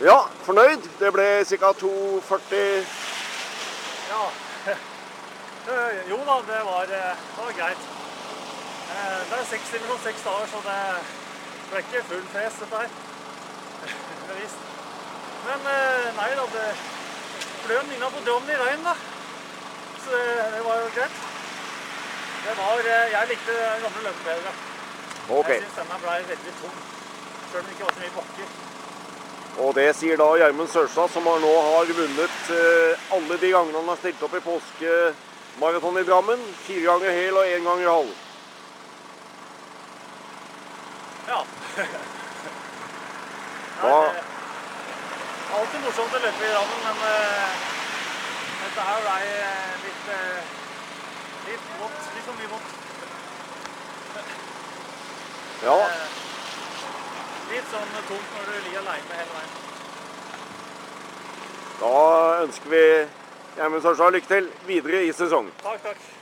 Ja, fornøyd? Det ble ca. 2,40 Ja. Eh, Jo da, det var, eh, det var greit. Eh, Det er seks timer og seks dager, så det ble ikke full fes, dette her. Bevisst. Men nei da, det ble jo nynna på Drammen i regn, da. Så det, det var jo greit. Det var, jeg likte den gamle løpet bedre. Ok. Jeg syns denne ble veldig tung. Selv om det ikke var så mye bakker. Og det sier da Gjermund Sørstad, som har nå har vunnet eh, alle de gangene han har stilt opp i påskemaraton i Drammen. Fire ganger hel og én ganger halv. Ja. Det er alltid morsomt å løpe i Drammen, men uh, dette her ble eh, litt, uh, litt vått. Litt for mye vått. Ja, litt sånn tungt når du ligger aleine hele veien. da ønsker vi Gjermund Sørstad lykke til videre i sesongen. Takk, takk.